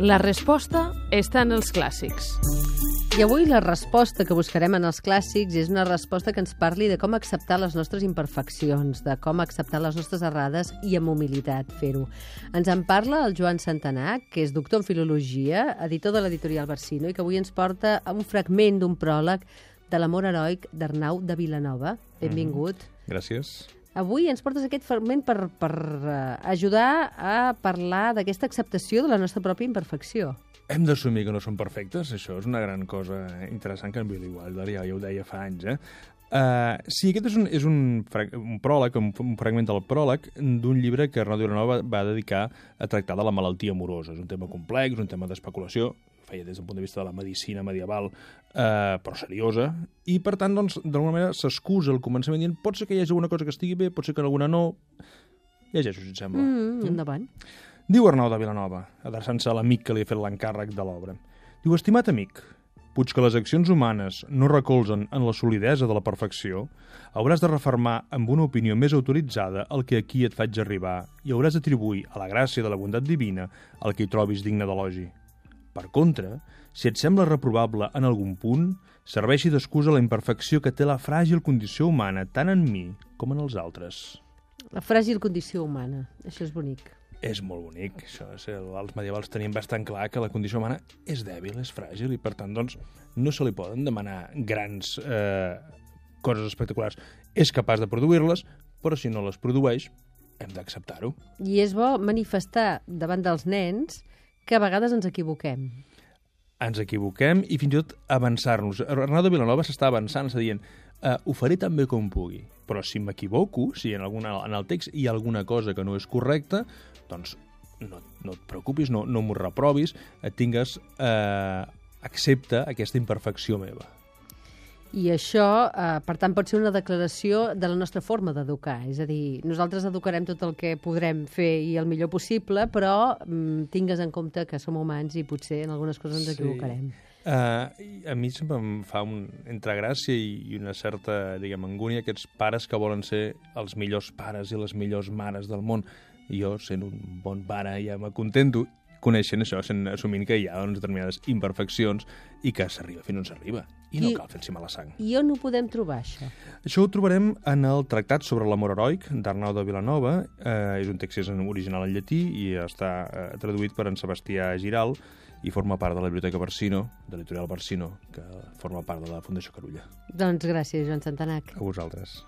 La resposta està en els clàssics. I avui la resposta que buscarem en els clàssics és una resposta que ens parli de com acceptar les nostres imperfeccions, de com acceptar les nostres errades i amb humilitat fer-ho. Ens en parla el Joan Santanac, que és doctor en Filologia, editor de l'editorial Barsino, i que avui ens porta un fragment d'un pròleg de l'amor heroic d'Arnau de Vilanova. Benvingut. Mm, gràcies. Avui ens portes aquest fragment per, per uh, ajudar a parlar d'aquesta acceptació de la nostra pròpia imperfecció. Hem d'assumir que no som perfectes, això és una gran cosa interessant que en Billy Wilder ja, ja ho deia fa anys, eh? Uh, sí, aquest és un, és un, un pròleg, un, un fragment del pròleg d'un llibre que Arnau de Vilanova va, va dedicar a tractar de la malaltia amorosa. És un tema complex, un tema d'especulació, feia des del punt de vista de la medicina medieval, eh, però seriosa, i per tant, doncs, d'alguna manera s'excusa al començament dient pot ser que hi hagi alguna cosa que estigui bé, pot ser que alguna no... Llegeixo, si et sembla. Mm, endavant. Diu Arnau de Vilanova, adreçant-se a l'amic que li ha fet l'encàrrec de l'obra. Diu, estimat amic, puig que les accions humanes no recolzen en la solidesa de la perfecció, hauràs de reformar amb una opinió més autoritzada el que aquí et faig arribar i hauràs d'atribuir a la gràcia de la bondat divina el que hi trobis digne d'elogi. Per contra, si et sembla reprobable en algun punt, serveixi d'excusa la imperfecció que té la fràgil condició humana tant en mi com en els altres. La fràgil condició humana, això és bonic. És molt bonic, això. És, els medievals tenien bastant clar que la condició humana és dèbil, és fràgil, i per tant, doncs, no se li poden demanar grans eh, coses espectaculars. És capaç de produir-les, però si no les produeix, hem d'acceptar-ho. I és bo manifestar davant dels nens que a vegades ens equivoquem. Ens equivoquem i fins i tot avançar-nos. Arnau de Vilanova s'està avançant, està dient uh, ho faré tan bé com pugui, però si m'equivoco, si en, alguna, en el text hi ha alguna cosa que no és correcta, doncs no, no et preocupis, no, no m'ho reprovis, et tingues... Eh, accepta aquesta imperfecció meva. I això, eh, per tant, pot ser una declaració de la nostra forma d'educar. És a dir, nosaltres educarem tot el que podrem fer i el millor possible, però mm, tingues en compte que som humans i potser en algunes coses ens sí. equivocarem. Uh, a mi sempre em fa un, entre gràcia i, i una certa, diguem, angúnia aquests pares que volen ser els millors pares i les millors mares del món. Jo, sent un bon pare, ja m'acontento coneixent això, sent, assumint que hi ha doncs, determinades imperfeccions i que s'arriba fins on s'arriba. I no I, cal fer-s'hi mala sang. I on ho podem trobar, això? Això ho trobarem en el Tractat sobre l'amor heroic d'Arnau de Vilanova. Eh, és un text és original en llatí i està eh, traduït per en Sebastià Giral i forma part de la Biblioteca Barsino, de l'editorial Barsino, que forma part de la Fundació Carulla. Doncs gràcies, Joan Santanac. A vosaltres.